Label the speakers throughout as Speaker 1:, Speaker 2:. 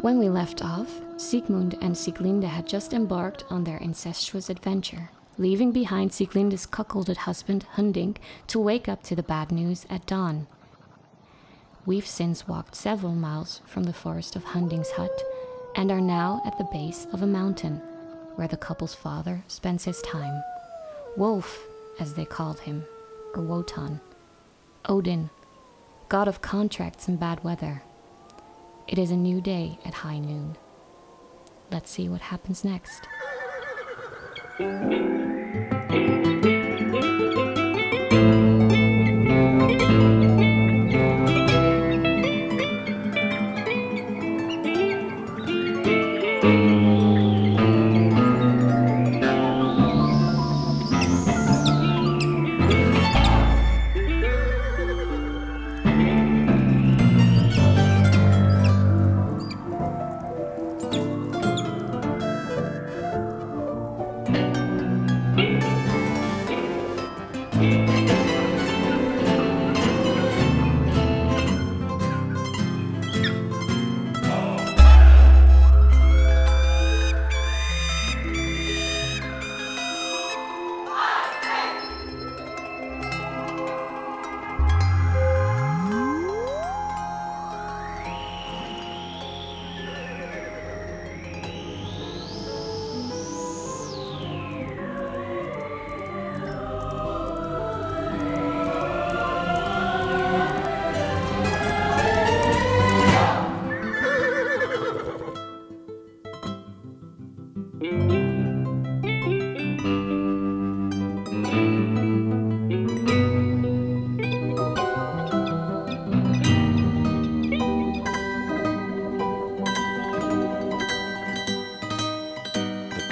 Speaker 1: When we left off, Siegmund and Sieglinde had just embarked on their incestuous adventure, leaving behind Sieglinde's cuckolded husband, Hunding, to wake up to the bad news at dawn. We've since walked several miles from the forest of Hunding's hut and are now at the base of a mountain where the couple's father spends his time. Wolf, as they called him, or Wotan. Odin, god of contracts and bad weather. It is a new day at high noon. Let's see what happens next.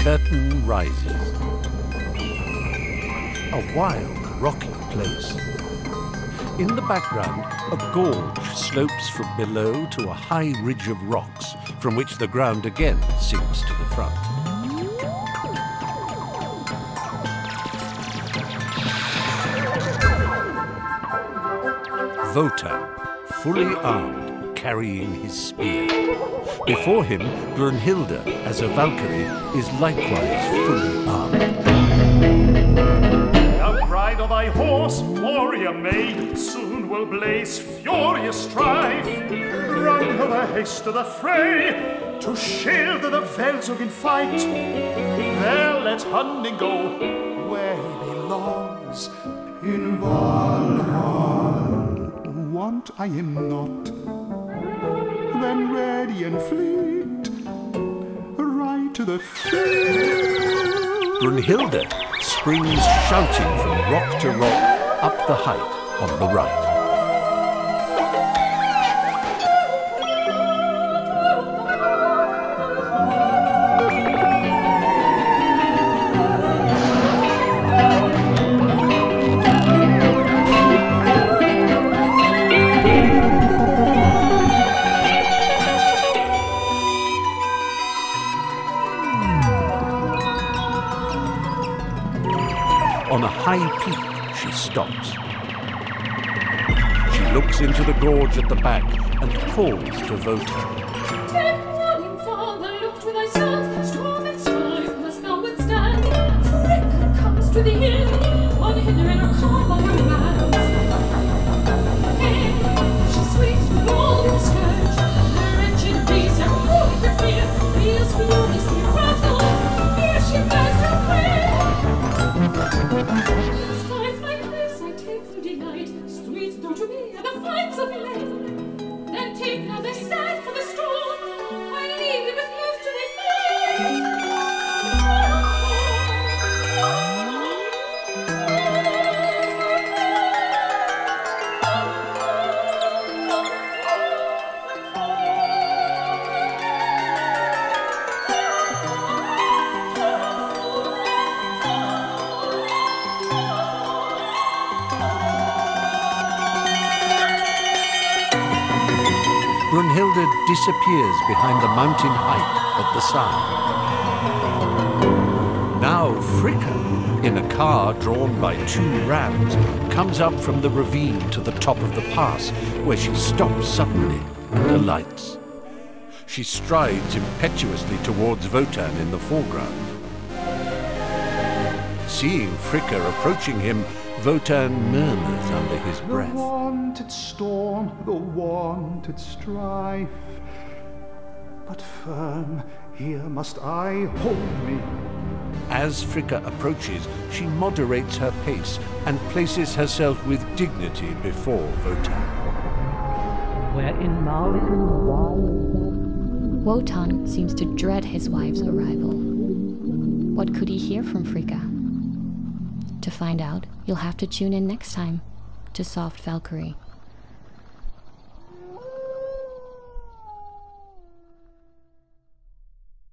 Speaker 2: Curtain rises. A wild, rocky place. In the background, a gorge slopes from below to a high ridge of rocks, from which the ground again sinks to the front. Wotan, fully armed, carrying his spear. Before him, Brunhilde, as a Valkyrie, is likewise fully armed.
Speaker 3: Thou bride of thy horse, warrior maid, soon will blaze furious strife. Run over haste to the fray, to shield the Wälsung in fight. There let Hunding go, where he belongs, in Valhall.
Speaker 4: Want I am not, then ready and fleet, right to the field.
Speaker 2: Brunhilde springs shouting from rock to rock up the height on the right. On a high peak, she stops. She looks into the gorge at the back and calls to Wotan.
Speaker 5: Take warning, father, look to thyself. Storm and strife must thou withstand. Fricka Don't you hear the fights of eleven? Then take now.
Speaker 2: Brunhilde disappears behind the mountain height at the side. Now Fricka, in a car drawn by two rams, comes up from the ravine to the top of the pass, where she stops suddenly and alights. she strides impetuously towards Wotan in the foreground. Seeing Fricka approaching him, Wotan murmurs under his
Speaker 3: The
Speaker 2: breath.
Speaker 3: wanted storm, the wanted strife. But firm, here must I hold me.
Speaker 2: As Fricka approaches, she moderates her pace and places herself with dignity before Wotan.
Speaker 6: wherein now is
Speaker 1: Wotan seems to dread his wife's arrival. What could he hear from Fricka? To find out, you'll have to tune in next time to Soft Valkyrie.